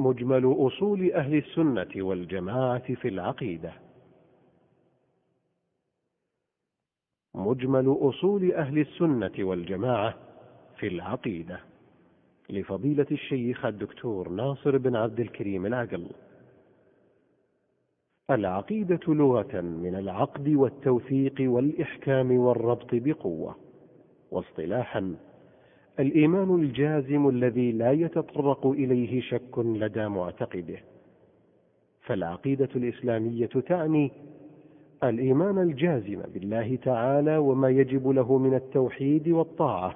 مجمل أصول أهل السنة والجماعة في العقيدة. مجمل أصول أهل السنة والجماعة في العقيدة. لفضيلة الشيخ الدكتور ناصر بن عبد الكريم العقل. العقيدة لغة من العقد والتوثيق والإحكام والربط بقوة واصطلاحا الإيمان الجازم الذي لا يتطرق إليه شك لدى معتقده. فالعقيدة الإسلامية تعني الإيمان الجازم بالله تعالى وما يجب له من التوحيد والطاعة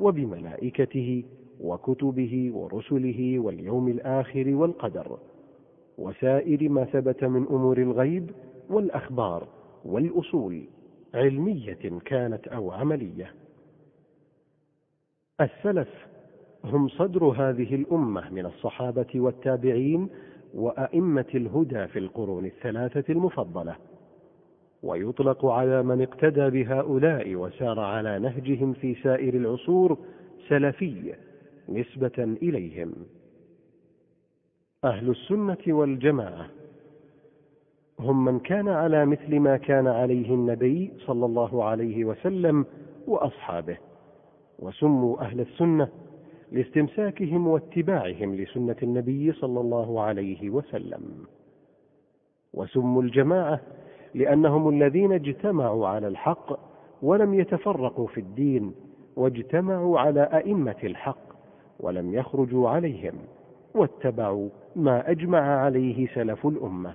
وبملائكته وكتبه ورسله واليوم الآخر والقدر وسائر ما ثبت من أمور الغيب والأخبار والأصول علمية كانت أو عملية. السلف هم صدر هذه الأمة من الصحابة والتابعين وأئمة الهدى في القرون الثلاثة المفضلة. ويطلق على من اقتدى بهؤلاء وسار على نهجهم في سائر العصور سلفي نسبة إليهم. أهل السنة والجماعة هم من كان على مثل ما كان عليه النبي صلى الله عليه وسلم وأصحابه. وسموا أهل السنة لاستمساكهم واتباعهم لسنة النبي صلى الله عليه وسلم. وسموا الجماعة لأنهم الذين اجتمعوا على الحق ولم يتفرقوا في الدين واجتمعوا على أئمة الحق ولم يخرجوا عليهم واتبعوا ما أجمع عليه سلف الأمة.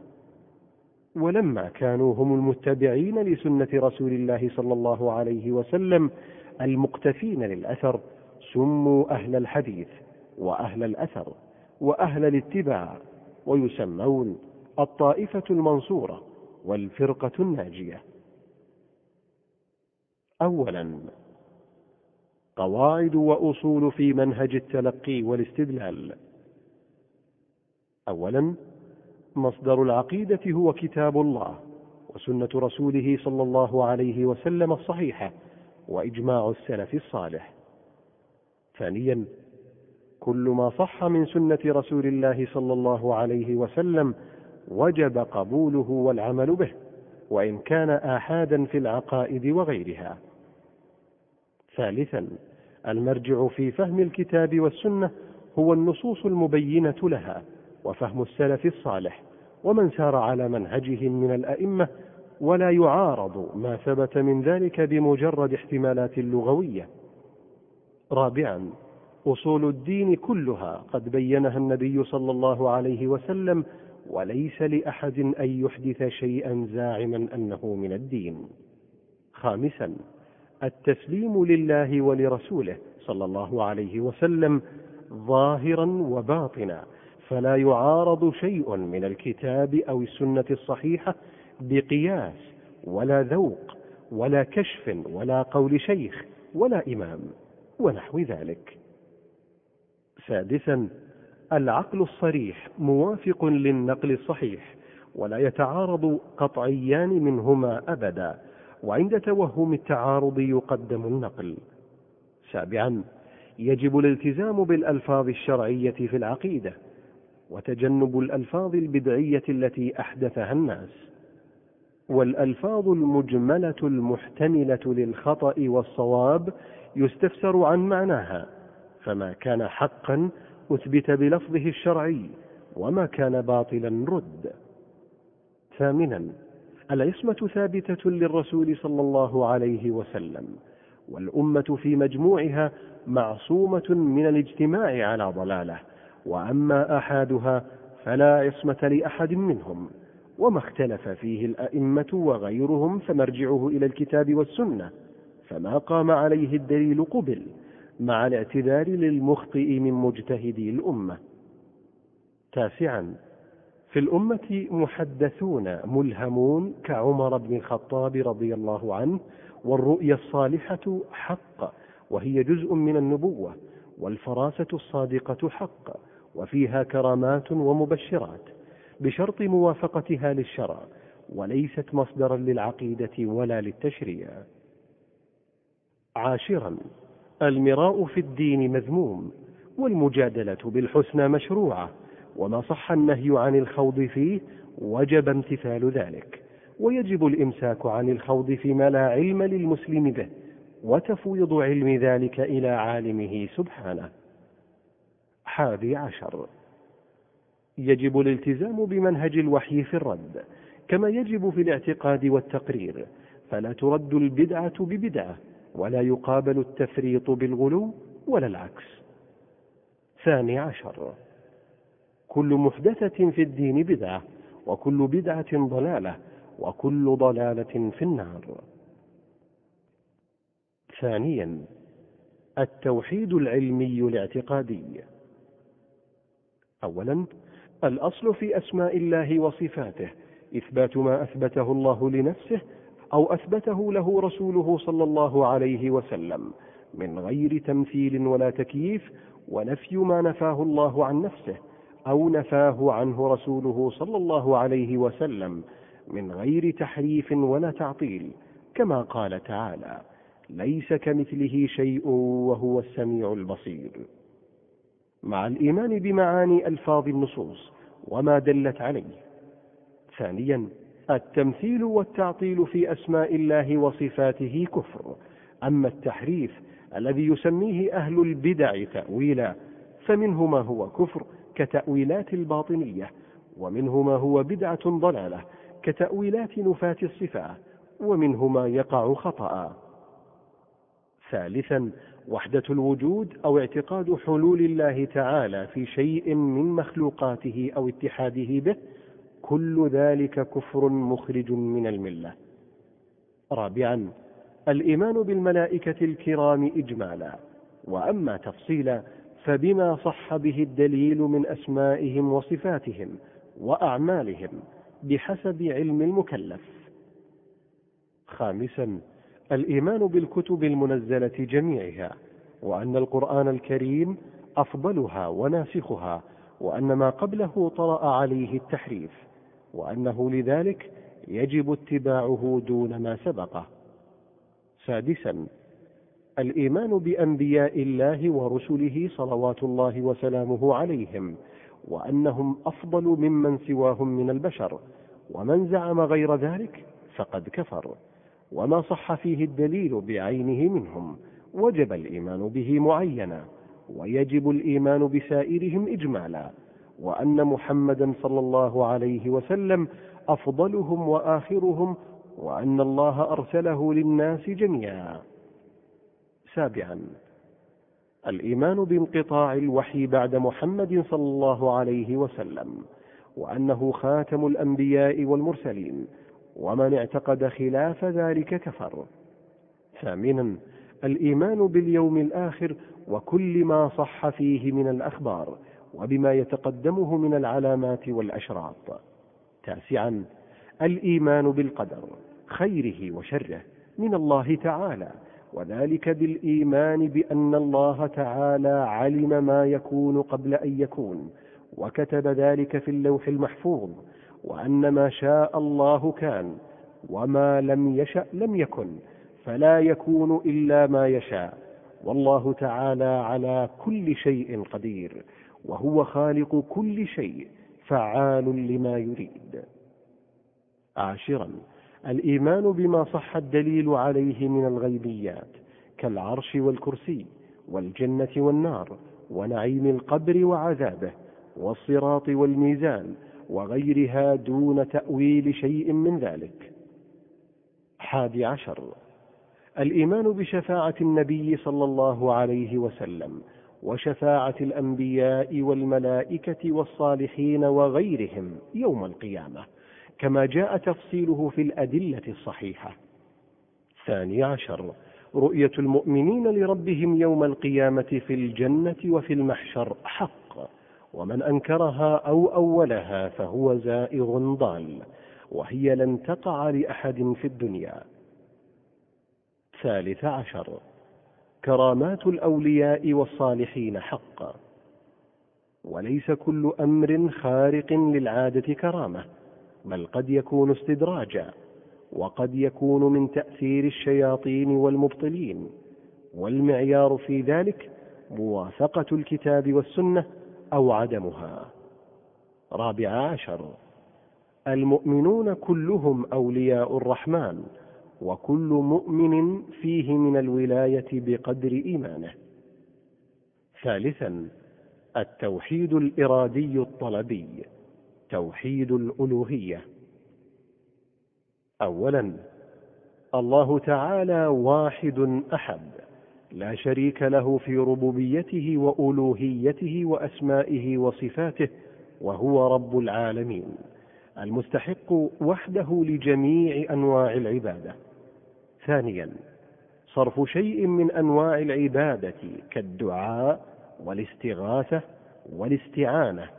ولما كانوا هم المتبعين لسنة رسول الله صلى الله عليه وسلم المقتفين للأثر سموا أهل الحديث وأهل الأثر وأهل الاتباع ويسمون الطائفة المنصورة والفرقة الناجية. أولا قواعد وأصول في منهج التلقي والاستدلال. أولا مصدر العقيدة هو كتاب الله وسنة رسوله صلى الله عليه وسلم الصحيحة. وإجماع السلف الصالح. ثانيا كل ما صح من سنة رسول الله صلى الله عليه وسلم وجب قبوله والعمل به وإن كان آحادا في العقائد وغيرها. ثالثا المرجع في فهم الكتاب والسنة هو النصوص المبينة لها وفهم السلف الصالح ومن سار على منهجهم من الأئمة ولا يعارض ما ثبت من ذلك بمجرد احتمالات لغوية. رابعا أصول الدين كلها قد بينها النبي صلى الله عليه وسلم وليس لأحد أن يحدث شيئا زاعما أنه من الدين. خامسا التسليم لله ولرسوله صلى الله عليه وسلم ظاهرا وباطنا فلا يعارض شيء من الكتاب أو السنة الصحيحة بقياس ولا ذوق ولا كشف ولا قول شيخ ولا إمام ونحو ذلك. سادسا العقل الصريح موافق للنقل الصحيح ولا يتعارض قطعيان منهما أبدا وعند توهم التعارض يقدم النقل. سابعا يجب الالتزام بالألفاظ الشرعية في العقيدة وتجنب الألفاظ البدعية التي أحدثها الناس. والألفاظ المجملة المحتملة للخطأ والصواب يستفسر عن معناها فما كان حقا أثبت بلفظه الشرعي وما كان باطلا رد. ثامنا العصمة ثابتة للرسول صلى الله عليه وسلم والأمة في مجموعها معصومة من الاجتماع على ضلالة وأما أحادها فلا عصمة لأحد منهم. وما اختلف فيه الأئمة وغيرهم فمرجعه إلى الكتاب والسنة. فما قام عليه الدليل قبل مع الاعتذار للمخطئ من مجتهدي الأمة. تاسعا في الأمة محدثون ملهمون كعمر بن الخطاب رضي الله عنه والرؤيا الصالحة حق وهي جزء من النبوة والفراسة الصادقة حق وفيها كرامات ومبشرات. بشرط موافقتها للشرع وليست مصدرا للعقيدة ولا للتشريع. عاشرا المراء في الدين مذموم والمجادلة بالحسنى مشروعة وما صح النهي عن الخوض فيه وجب امتثال ذلك. ويجب الإمساك عن الخوض فيما لا علم للمسلم به وتفويض علم ذلك إلى عالمه سبحانه. حادي عشر. يجب الالتزام بمنهج الوحي في الرد كما يجب في الاعتقاد والتقرير فلا ترد البدعة ببدعة ولا يقابل التفريط بالغلو ولا العكس. ثاني عشر. كل محدثة في الدين بدعة وكل بدعة ضلالة وكل ضلالة في النار. ثانيا التوحيد العلمي الاعتقادي. اولا الأصل في أسماء الله وصفاته إثبات ما أثبته الله لنفسه أو أثبته له رسوله صلى الله عليه وسلم من غير تمثيل ولا تكييف ونفي ما نفاه الله عن نفسه أو نفاه عنه رسوله صلى الله عليه وسلم من غير تحريف ولا تعطيل كما قال تعالى ليس كمثله شيء وهو السميع البصير مع الإيمان بمعاني ألفاظ النصوص وما دلت عليه. ثانيا التمثيل والتعطيل في أسماء الله وصفاته كفر. أما التحريف الذي يسميه أهل البدع تاويلا فمنه ما هو كفر كتأويلات الباطنية ومنه ما هو بدعة ضلالة كتأويلات نفاة الصفات ومنه ما يقع خطأ. ثالثا وحدة الوجود أو اعتقاد حلول الله تعالى في شيء من مخلوقاته أو اتحاده به كل ذلك كفر مخرج من الملة. رابعا الإيمان بالملائكة الكرام إجمالا. وأما تفصيلا فبما صح به الدليل من أسمائهم وصفاتهم وأعمالهم بحسب علم المكلف. خامسا الإيمان بالكتب المنزلة جميعها وأن القرآن الكريم أفضلها وناسخها وأن ما قبله طرأ عليه التحريف وأنه لذلك يجب اتباعه دون ما سبقه. سادسا الإيمان بأنبياء الله ورسله صلوات الله وسلامه عليهم وأنهم أفضل ممن سواهم من البشر ومن زعم غير ذلك فقد كفر. وما صح فيه الدليل بعينه منهم. وجب الإيمان به معينا ويجب الإيمان بسائرهم إجمالا. وأن محمدا صلى الله عليه وسلم أفضلهم وآخرهم وأن الله أرسله للناس جميعا. سابعا الإيمان بانقطاع الوحي بعد محمد صلى الله عليه وسلم وأنه خاتم الأنبياء والمرسلين. ومن اعتقد خلاف ذلك كفر. ثامنا الإيمان باليوم الآخر وكل ما صح فيه من الأخبار وبما يتقدمه من العلامات والأشراط. تاسعا الإيمان بالقدر خيره وشره من الله تعالى وذلك بالإيمان بأن الله تعالى علم ما يكون قبل أن يكون وكتب ذلك في اللوح المحفوظ وأن ما شاء الله كان وما لم يشأ لم يكن فلا يكون إلا ما يشاء والله تعالى على كل شيء قدير وهو خالق كل شيء فعال لما يريد. عاشرا الإيمان بما صح الدليل عليه من الغيبيات كالعرش والكرسي والجنة والنار ونعيم القبر وعذابه والصراط والميزان وغيرها دون تأويل شيء من ذلك. حادي عشر. الإيمان بشفاعة النبي صلى الله عليه وسلم وشفاعة الأنبياء والملائكة والصالحين وغيرهم يوم القيامة كما جاء تفصيله في الأدلة الصحيحة. ثاني عشر. رؤية المؤمنين لربهم يوم القيامة في الجنة وفي المحشر حق. ومن أنكرها أو أولها فهو زائغ ضال وهي لن تقع لأحد في الدنيا. ثالث عشر. كرامات الأولياء والصالحين حقا وليس كل أمر خارق للعادة كرامة بل قد يكون استدراجا وقد يكون من تأثير الشياطين والمبطلين والمعيار في ذلك موافقة الكتاب والسنة أو عدمها. رابع عشر. المؤمنون كلهم أولياء الرحمن وكل مؤمن فيه من الولاية بقدر إيمانه. ثالثا التوحيد الإرادي الطلبي توحيد الألوهية. أولا الله تعالى واحد أحد. لا شريك له في ربوبيته وألوهيته وأسمائه وصفاته وهو رب العالمين المستحق وحده لجميع أنواع العبادة. ثانيا صرف شيء من أنواع العبادة كالدعاء والاستغاثة والاستعانة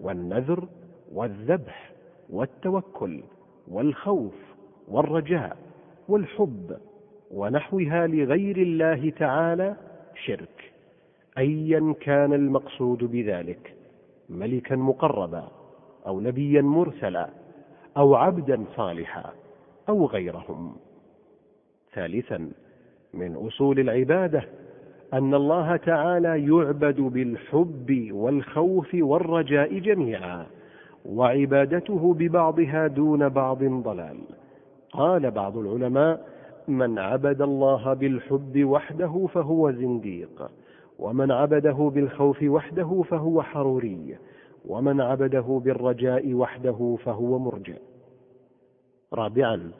والنذر والذبح والتوكل والخوف والرجاء والحب ونحوها لغير الله تعالى شرك. ايا كان المقصود بذلك ملكا مقربا أو نبيا مرسلا أو عبدا صالحا أو غيرهم. ثالثا من أصول العبادة أن الله تعالى يعبد بالحب والخوف والرجاء جميعا وعبادته ببعضها دون بعض ضلال. قال بعض العلماء من عبد الله بالحب وحده فهو زنديق ومن عبده بالخوف وحده فهو حروري ومن عبده بالرجاء وحده فهو مرجئ. رابعا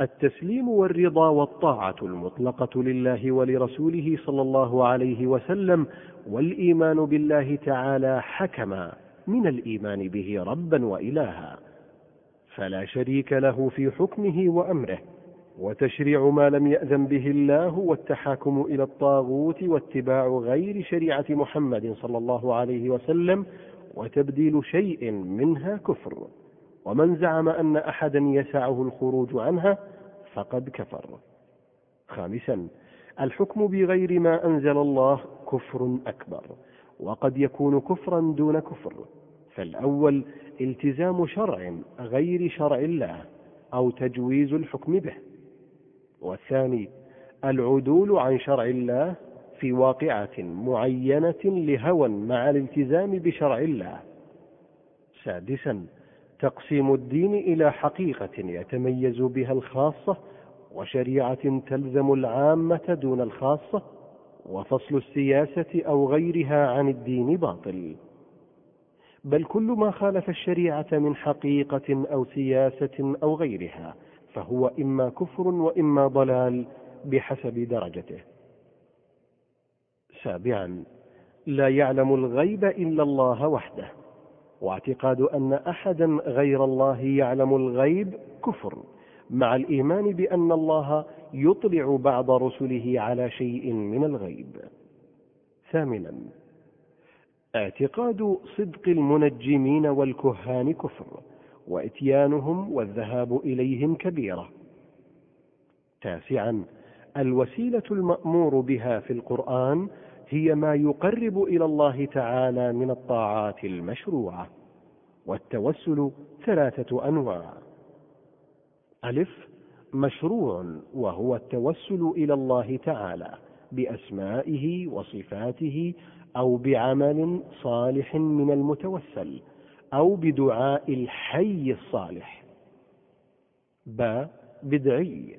التسليم والرضا والطاعة المطلقة لله ولرسوله صلى الله عليه وسلم والإيمان بالله تعالى حكما من الإيمان به ربا وإلها فلا شريك له في حكمه وأمره. وتشريع ما لم يأذن به الله والتحاكم إلى الطاغوت واتباع غير شريعة محمد صلى الله عليه وسلم وتبديل شيء منها كفر. ومن زعم أن أحدا يسعه الخروج عنها فقد كفر. خامسا الحكم بغير ما أنزل الله كفر أكبر وقد يكون كفرا دون كفر. فالأول التزام شرع غير شرع الله أو تجويز الحكم به. والثاني العدول عن شرع الله في واقعة معينة لهوى مع الالتزام بشرع الله. سادسا تقسيم الدين إلى حقيقة يتميز بها الخاصة وشريعة تلزم العامة دون الخاصة وفصل السياسة أو غيرها عن الدين باطل. بل كل ما خالف الشريعة من حقيقة أو سياسة أو غيرها فهو إما كفر وإما ضلال بحسب درجته. سابعا لا يعلم الغيب إلا الله وحده واعتقاد أن أحدا غير الله يعلم الغيب كفر مع الإيمان بأن الله يطلع بعض رسله على شيء من الغيب. ثامنا اعتقاد صدق المنجمين والكهان كفر وإتيانهم والذهاب إليهم كبيرة. تاسعا الوسيلة المأمور بها في القرآن هي ما يقرب إلى الله تعالى من الطاعات المشروعة والتوسل ثلاثة أنواع. ألف مشروع وهو التوسل إلى الله تعالى بأسمائه وصفاته أو بعمل صالح من المتوسل. أو بدعاء الحي الصالح. ب بدعي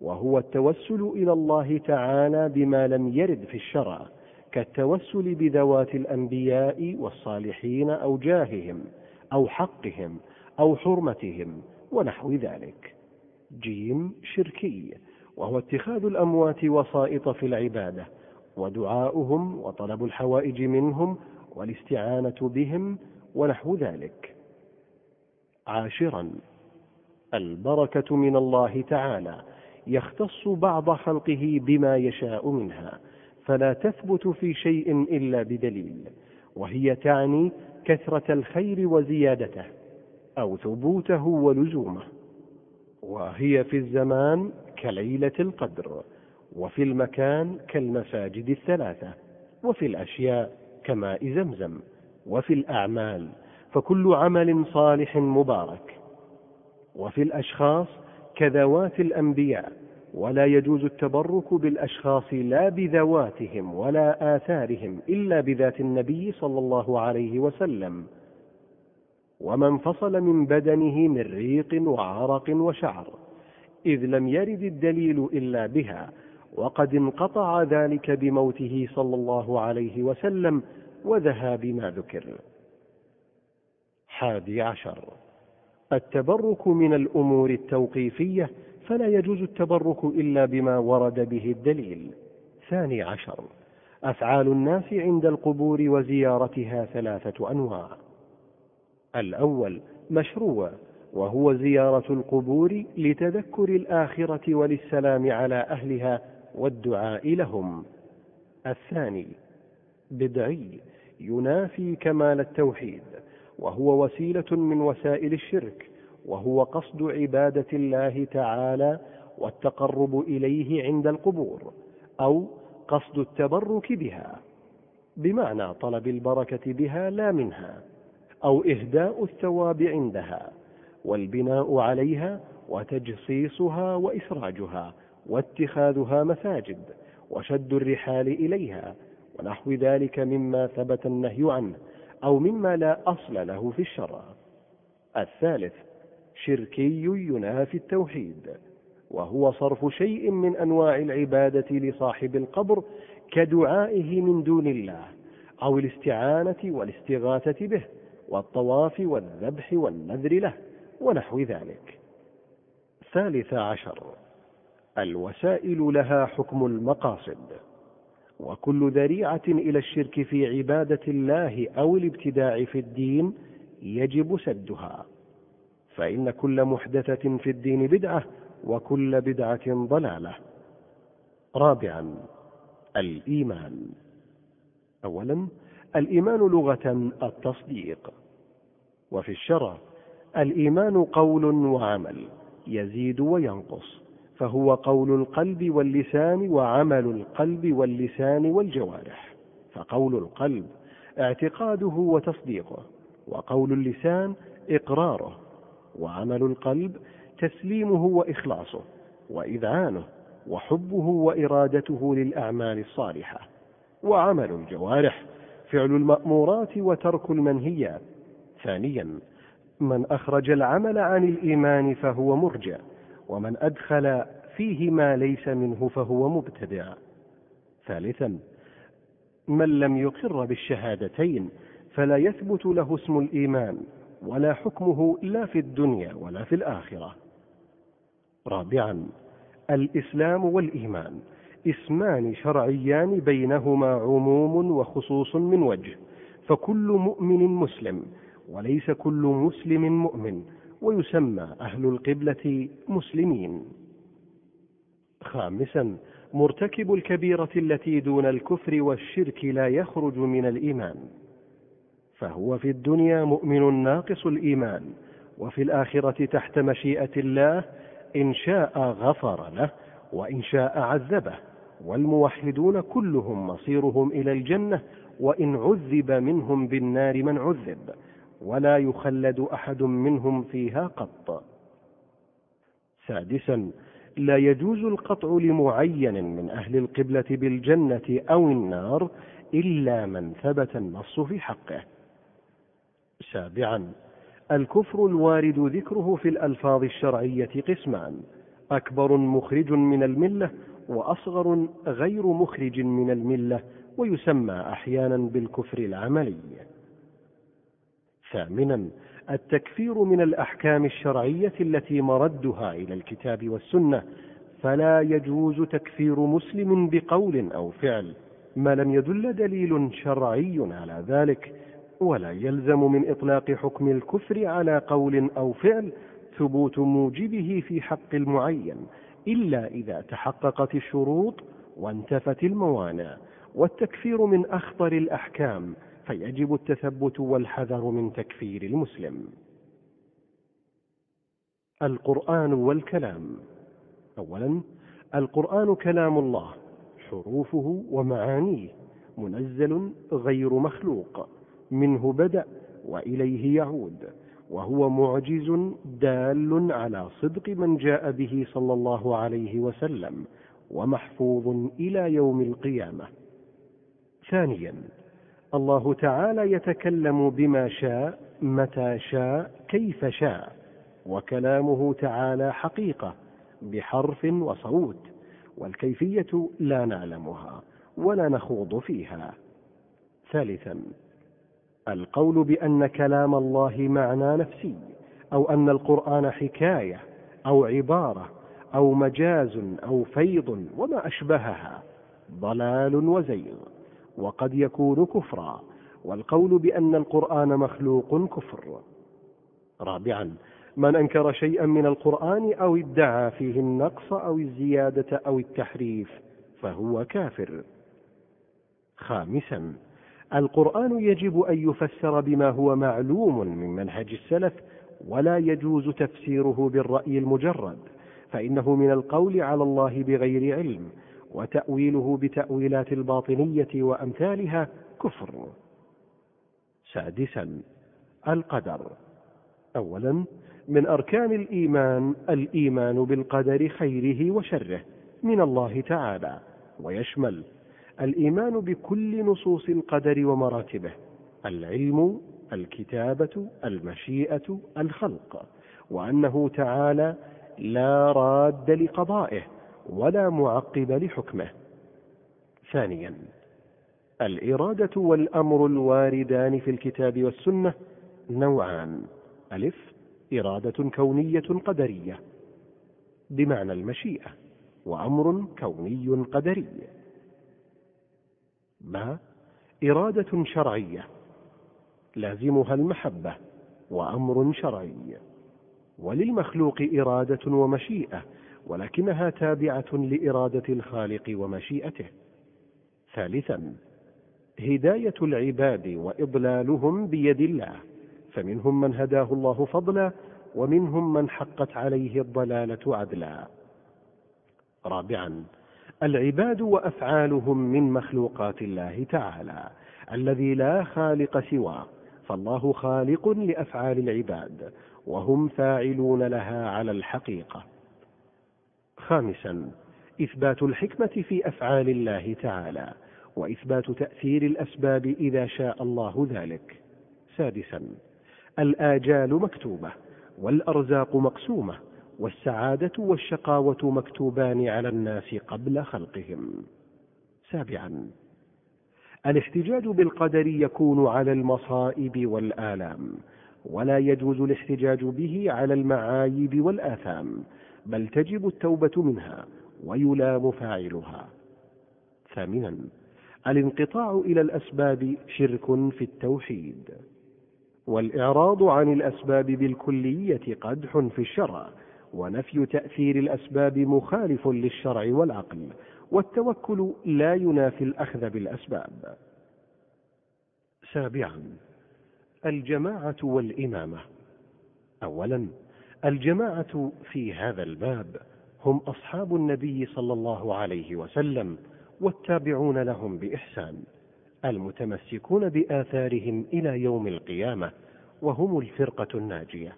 وهو التوسل إلى الله تعالى بما لم يرد في الشرع كالتوسل بذوات الأنبياء والصالحين أو جاههم أو حقهم أو حرمتهم ونحو ذلك. جيم شركي وهو اتخاذ الأموات وسائط في العبادة ودعاؤهم وطلب الحوائج منهم والاستعانة بهم ونحو ذلك. عاشرا. البركة من الله تعالى يختص بعض خلقه بما يشاء منها فلا تثبت في شيء إلا بدليل وهي تعني كثرة الخير وزيادته أو ثبوته ولزومه. وهي في الزمان كليلة القدر وفي المكان كالمساجد الثلاثة وفي الأشياء كماء زمزم. وفي الأعمال فكل عمل صالح مبارك. وفي الأشخاص كذوات الأنبياء ولا يجوز التبرك بالأشخاص لا بذواتهم ولا آثارهم إلا بذات النبي صلى الله عليه وسلم. وما انفصل من بدنه من ريق وعرق وشعر إذ لم يرد الدليل إلا بها وقد انقطع ذلك بموته صلى الله عليه وسلم وذهاب ما ذكر. حادي عشر. التبرك من الأمور التوقيفية فلا يجوز التبرك إلا بما ورد به الدليل. ثاني عشر. أفعال الناس عند القبور وزيارتها ثلاثة أنواع. الأول مشروع وهو زيارة القبور لتذكر الآخرة وللسلام على أهلها والدعاء لهم. الثاني بدعي ينافي كمال التوحيد وهو وسيلة من وسائل الشرك وهو قصد عبادة الله تعالى والتقرب إليه عند القبور أو قصد التبرك بها بمعنى طلب البركة بها لا منها أو إهداء الثواب عندها والبناء عليها وتجصيصها وإسراجها واتخاذها مساجد وشد الرحال إليها ونحو ذلك مما ثبت النهي عنه أو مما لا أصل له في الشرع. الثالث شركي ينافي التوحيد وهو صرف شيء من أنواع العبادة لصاحب القبر كدعائه من دون الله أو الاستعانة والاستغاثة به والطواف والذبح والنذر له ونحو ذلك. ثالث عشر الوسائل لها حكم المقاصد. وكل ذريعة إلى الشرك في عبادة الله أو الابتداع في الدين يجب سدها. فإن كل محدثة في الدين بدعة وكل بدعة ضلالة. رابعا الإيمان. أولا الإيمان لغة التصديق. وفي الشرع الإيمان قول وعمل يزيد وينقص. فهو قول القلب واللسان وعمل القلب واللسان والجوارح. فقول القلب اعتقاده وتصديقه وقول اللسان إقراره وعمل القلب تسليمه وإخلاصه وإذعانه وحبه وإرادته للأعمال الصالحة. وعمل الجوارح فعل المأمورات وترك المنهيات. ثانيا من أخرج العمل عن الإيمان فهو مرجع ومن أدخل فيه ما ليس منه فهو مبتدع. ثالثا من لم يقر بالشهادتين فلا يثبت له اسم الإيمان ولا حكمه لا في الدنيا ولا في الآخرة. رابعا الإسلام والإيمان اسمان شرعيان بينهما عموم وخصوص من وجه فكل مؤمن مسلم وليس كل مسلم مؤمن ويسمى أهل القبلة مسلمين. خامسا مرتكب الكبيرة التي دون الكفر والشرك لا يخرج من الإيمان. فهو في الدنيا مؤمن ناقص الإيمان وفي الآخرة تحت مشيئة الله إن شاء غفر له وإن شاء عذبه. والموحدون كلهم مصيرهم إلى الجنة وإن عذب منهم بالنار من عذب. ولا يخلد أحد منهم فيها قط. سادسا لا يجوز القطع لمعين من أهل القبلة بالجنة أو النار إلا من ثبت النص في حقه. سابعا الكفر الوارد ذكره في الألفاظ الشرعية قسمان. أكبر مخرج من الملة وأصغر غير مخرج من الملة ويسمى أحيانا بالكفر العملي. ثامنا التكفير من الأحكام الشرعية التي مردها إلى الكتاب والسنة فلا يجوز تكفير مسلم بقول أو فعل ما لم يدل دليل شرعي على ذلك ولا يلزم من إطلاق حكم الكفر على قول أو فعل ثبوت موجبه في حق المعين إلا إذا تحققت الشروط وانتفت الموانع والتكفير من أخطر الأحكام فيجب التثبت والحذر من تكفير المسلم. القرآن والكلام. أولا القرآن كلام الله حروفه ومعانيه منزل غير مخلوق منه بدأ وإليه يعود وهو معجز دال على صدق من جاء به صلى الله عليه وسلم ومحفوظ إلى يوم القيامة. ثانيا الله تعالى يتكلم بما شاء متى شاء كيف شاء وكلامه تعالى حقيقة بحرف وصوت والكيفية لا نعلمها ولا نخوض فيها. ثالثا القول بأن كلام الله معنى نفسي أو أن القرآن حكاية أو عبارة أو مجاز أو فيض وما أشبهها ضلال وزيغ. وقد يكون كفرا والقول بأن القرآن مخلوق كفر. رابعا من أنكر شيئا من القرآن أو ادعى فيه النقص أو الزيادة أو التحريف فهو كافر. خامسا القرآن يجب أن يفسر بما هو معلوم من منهج السلف ولا يجوز تفسيره بالرأي المجرد فإنه من القول على الله بغير علم. وتأويله بتأويلات الباطنية وأمثالها كفر. سادسا القدر. أولا من أركان الإيمان الإيمان بالقدر خيره وشره من الله تعالى ويشمل الإيمان بكل نصوص القدر ومراتبه العلم الكتابة المشيئة الخلق وأنه تعالى لا راد لقضائه. ولا معقب لحكمه. ثانيا الإرادة والأمر الواردان في الكتاب والسنة نوعان. ألف إرادة كونية قدرية بمعنى المشيئة وأمر كوني قدري. ما إرادة شرعية لازمها المحبة وأمر شرعي. وللمخلوق إرادة ومشيئة ولكنها تابعة لإرادة الخالق ومشيئته. ثالثا هداية العباد وإضلالهم بيد الله فمنهم من هداه الله فضلا ومنهم من حقت عليه الضلالة عدلا. رابعا العباد وأفعالهم من مخلوقات الله تعالى الذي لا خالق سواه فالله خالق لأفعال العباد وهم فاعلون لها على الحقيقة. خامسا إثبات الحكمة في أفعال الله تعالى وإثبات تأثير الأسباب إذا شاء الله ذلك. سادسا الآجال مكتوبة والأرزاق مقسومة والسعادة والشقاوة مكتوبان على الناس قبل خلقهم. سابعا الاحتجاج بالقدر يكون على المصائب والآلام ولا يجوز الاحتجاج به على المعايب والآثام بل تجب التوبة منها ويلام فاعلها. ثامنا الانقطاع إلى الأسباب شرك في التوحيد والإعراض عن الأسباب بالكلية قدح في الشرع ونفي تأثير الأسباب مخالف للشرع والعقل والتوكل لا ينافي الأخذ بالأسباب. سابعا الجماعة والإمامة. أولا الجماعة في هذا الباب هم أصحاب النبي صلى الله عليه وسلم والتابعون لهم بإحسان المتمسكون بآثارهم إلى يوم القيامة وهم الفرقة الناجية.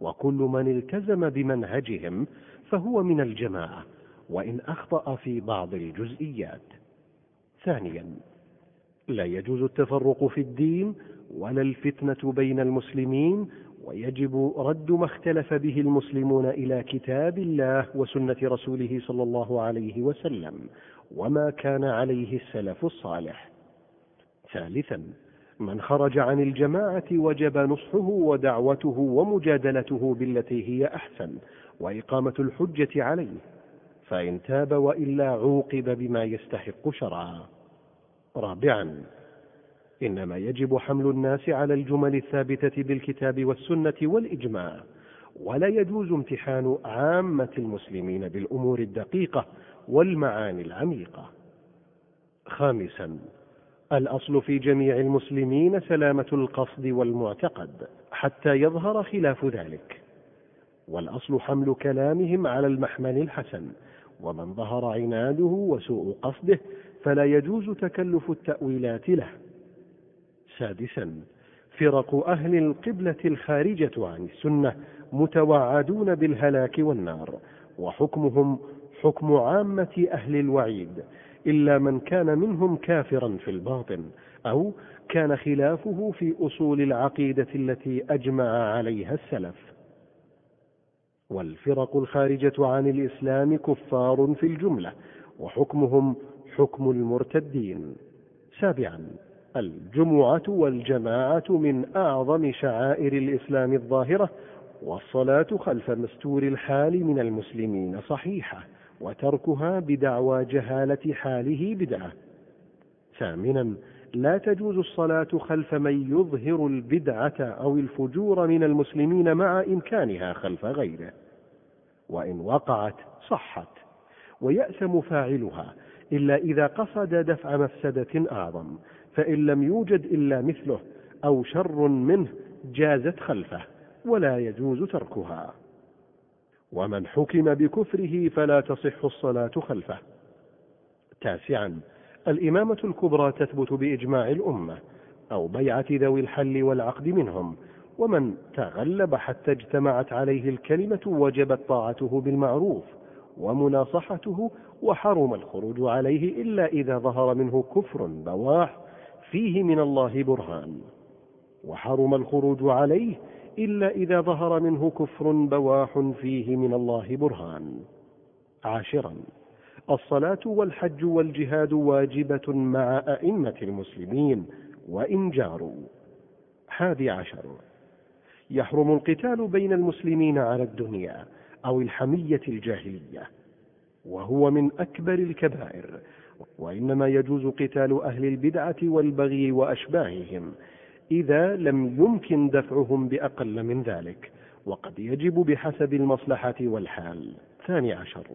وكل من التزم بمنهجهم فهو من الجماعة وإن أخطأ في بعض الجزئيات. ثانيا لا يجوز التفرق في الدين ولا الفتنة بين المسلمين ويجب رد ما اختلف به المسلمون إلى كتاب الله وسنة رسوله صلى الله عليه وسلم وما كان عليه السلف الصالح. ثالثا من خرج عن الجماعة وجب نصحه ودعوته ومجادلته بالتي هي أحسن وإقامة الحجة عليه فإن تاب وإلا عوقب بما يستحق شرعا. رابعا إنما يجب حمل الناس على الجمل الثابتة بالكتاب والسنة والإجماع ولا يجوز امتحان عامة المسلمين بالأمور الدقيقة والمعاني العميقة. خامسا الأصل في جميع المسلمين سلامة القصد والمعتقد حتى يظهر خلاف ذلك والأصل حمل كلامهم على المحمل الحسن ومن ظهر عناده وسوء قصده فلا يجوز تكلف التأويلات له. سادسا. فرق أهل القبلة الخارجة عن السنة متوعدون بالهلاك والنار وحكمهم حكم عامة أهل الوعيد إلا من كان منهم كافرا في الباطن أو كان خلافه في أصول العقيدة التي أجمع عليها السلف. والفرق الخارجة عن الإسلام كفار في الجملة وحكمهم حكم المرتدين. سابعا. الجمعة والجماعة من أعظم شعائر الإسلام الظاهرة والصلاة خلف مستور الحال من المسلمين صحيحة وتركها بدعوى جهالة حاله بدعة. ثامنا لا تجوز الصلاة خلف من يظهر البدعة أو الفجور من المسلمين مع إمكانها خلف غيره. وإن وقعت صحت ويأثم فاعلها إلا إذا قصد دفع مفسدة أعظم. فإن لم يوجد إلا مثله أو شر منه جازت خلفه ولا يجوز تركها. ومن حكم بكفره فلا تصح الصلاة خلفه. تاسعا الإمامة الكبرى تثبت بإجماع الأمة أو بيعة ذوي الحل والعقد منهم ومن تغلب حتى اجتمعت عليه الكلمة وجبت طاعته بالمعروف ومناصحته وحرم الخروج عليه إلا إذا ظهر منه كفر بواح فيه من الله برهان وحرم الخروج عليه إلا إذا ظهر منه كفر بواح فيه من الله برهان. عاشرا الصلاة والحج والجهاد واجبة مع أئمة المسلمين وإن جاروا. حادي عشر يحرم القتال بين المسلمين على الدنيا أو الحمية الجاهلية وهو من أكبر الكبائر وإنما يجوز قتال أهل البدعة والبغي وأشباههم إذا لم يمكن دفعهم بأقل من ذلك وقد يجب بحسب المصلحة والحال. ثاني عشر.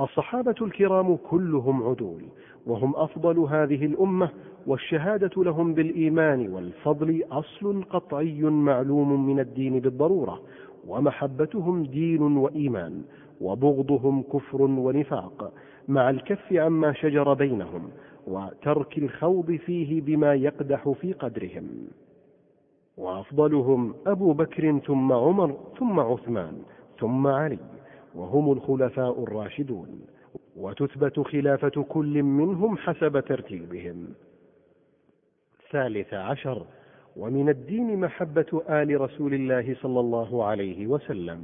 الصحابة الكرام كلهم عدول وهم أفضل هذه الأمة والشهادة لهم بالإيمان والفضل أصل قطعي معلوم من الدين بالضرورة ومحبتهم دين وإيمان وبغضهم كفر ونفاق مع الكف عما شجر بينهم وترك الخوض فيه بما يقدح في قدرهم. وأفضلهم أبو بكر ثم عمر ثم عثمان ثم علي وهم الخلفاء الراشدون. وتثبت خلافة كل منهم حسب ترتيبهم. ثالث عشر ومن الدين محبة آل رسول الله صلى الله عليه وسلم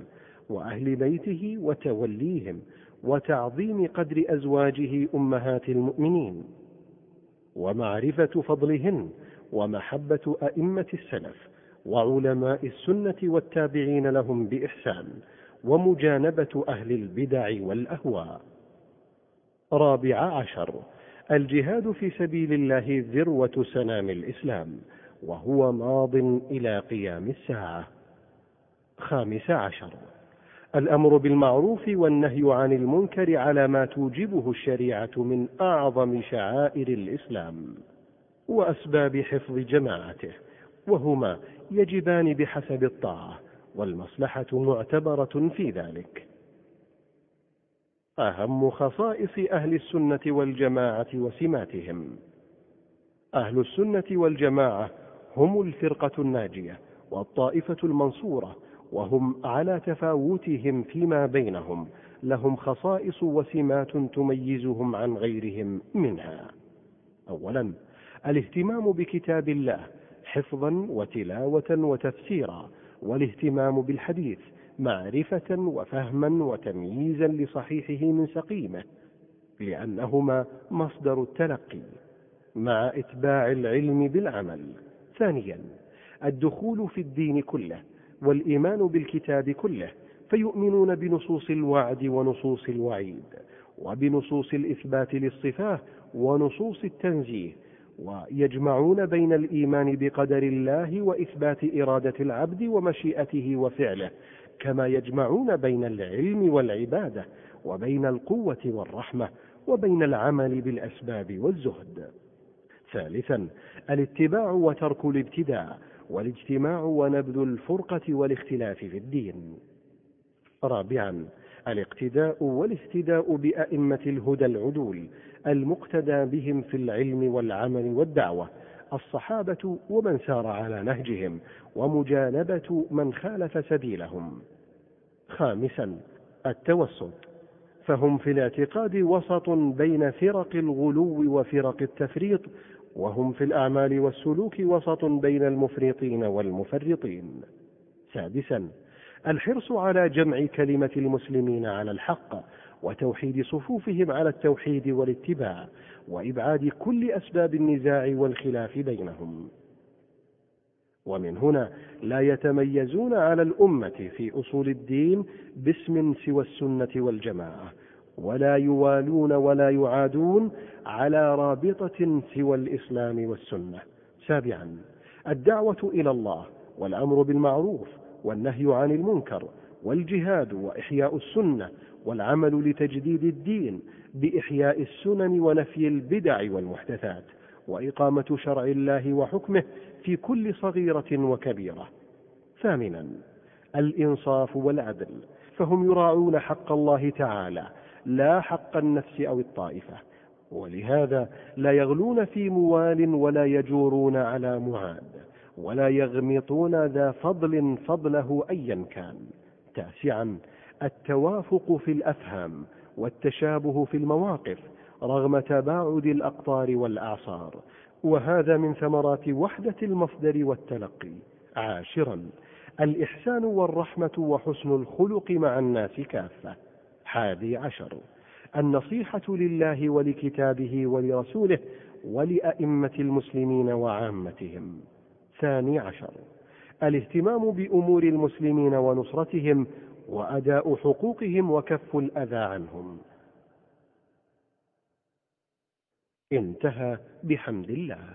وأهل بيته وتوليهم وتعظيم قدر أزواجه أمهات المؤمنين ومعرفة فضلهن ومحبة أئمة السلف وعلماء السنة والتابعين لهم بإحسان ومجانبة أهل البدع والأهواء. رابع عشر الجهاد في سبيل الله ذروة سنام الإسلام وهو ماض إلى قيام الساعة. خامس عشر الأمر بالمعروف والنهي عن المنكر على ما توجبه الشريعة من أعظم شعائر الإسلام وأسباب حفظ جماعته وهما يجبان بحسب الطاعة والمصلحة معتبرة في ذلك. أهم خصائص أهل السنة والجماعة وسماتهم. أهل السنة والجماعة هم الفرقة الناجية والطائفة المنصورة وهم على تفاوتهم فيما بينهم. لهم خصائص وسمات تميزهم عن غيرهم منها. اولا الاهتمام بكتاب الله حفظا وتلاوة وتفسيرا والاهتمام بالحديث معرفة وفهما وتمييزا لصحيحه من سقيمه لأنهما مصدر التلقي مع إتباع العلم بالعمل. ثانيا الدخول في الدين كله والإيمان بالكتاب كله فيؤمنون بنصوص الوعد ونصوص الوعيد وبنصوص الإثبات للصفات ونصوص التنزيه ويجمعون بين الإيمان بقدر الله وإثبات إرادة العبد ومشيئته وفعله كما يجمعون بين العلم والعبادة وبين القوة والرحمة وبين العمل بالأسباب والزهد. ثالثا الاتباع وترك الابتداع والاجتماع ونبذ الفرقة والاختلاف في الدين. رابعا الاقتداء والاهتداء بأئمة الهدى العدول المقتدى بهم في العلم والعمل والدعوة الصحابة ومن سار على نهجهم ومجانبة من خالف سبيلهم. خامسا التوسط فهم في الاعتقاد وسط بين فرق الغلو وفرق التفريط وهم في الأعمال والسلوك وسط بين المفرطين والمفرطين. سادسا الحرص على جمع كلمة المسلمين على الحق وتوحيد صفوفهم على التوحيد والاتباع وإبعاد كل أسباب النزاع والخلاف بينهم. ومن هنا لا يتميزون على الأمة في أصول الدين باسم سوى السنة والجماعة ولا يوالون ولا يعادون على رابطة سوى الإسلام والسنة. سابعا الدعوة إلى الله والأمر بالمعروف والنهي عن المنكر والجهاد وإحياء السنة والعمل لتجديد الدين بإحياء السنن ونفي البدع والمحدثات وإقامة شرع الله وحكمه في كل صغيرة وكبيرة. ثامنا الإنصاف والعدل فهم يراعون حق الله تعالى لا حق النفس أو الطائفة ولهذا لا يغلون في موال ولا يجورون على معاد ولا يغمطون ذا فضل فضله أيا كان. تاسعا التوافق في الأفهام والتشابه في المواقف رغم تباعد الأقطار والأعصار وهذا من ثمرات وحدة المصدر والتلقي. عاشرا الإحسان والرحمة وحسن الخلق مع الناس كافة. حادي عشر. النصيحة لله ولكتابه ولرسوله ولأئمة المسلمين وعامتهم. ثاني عشر. الاهتمام بأمور المسلمين ونصرتهم وأداء حقوقهم وكف الأذى عنهم. انتهى. بحمد الله.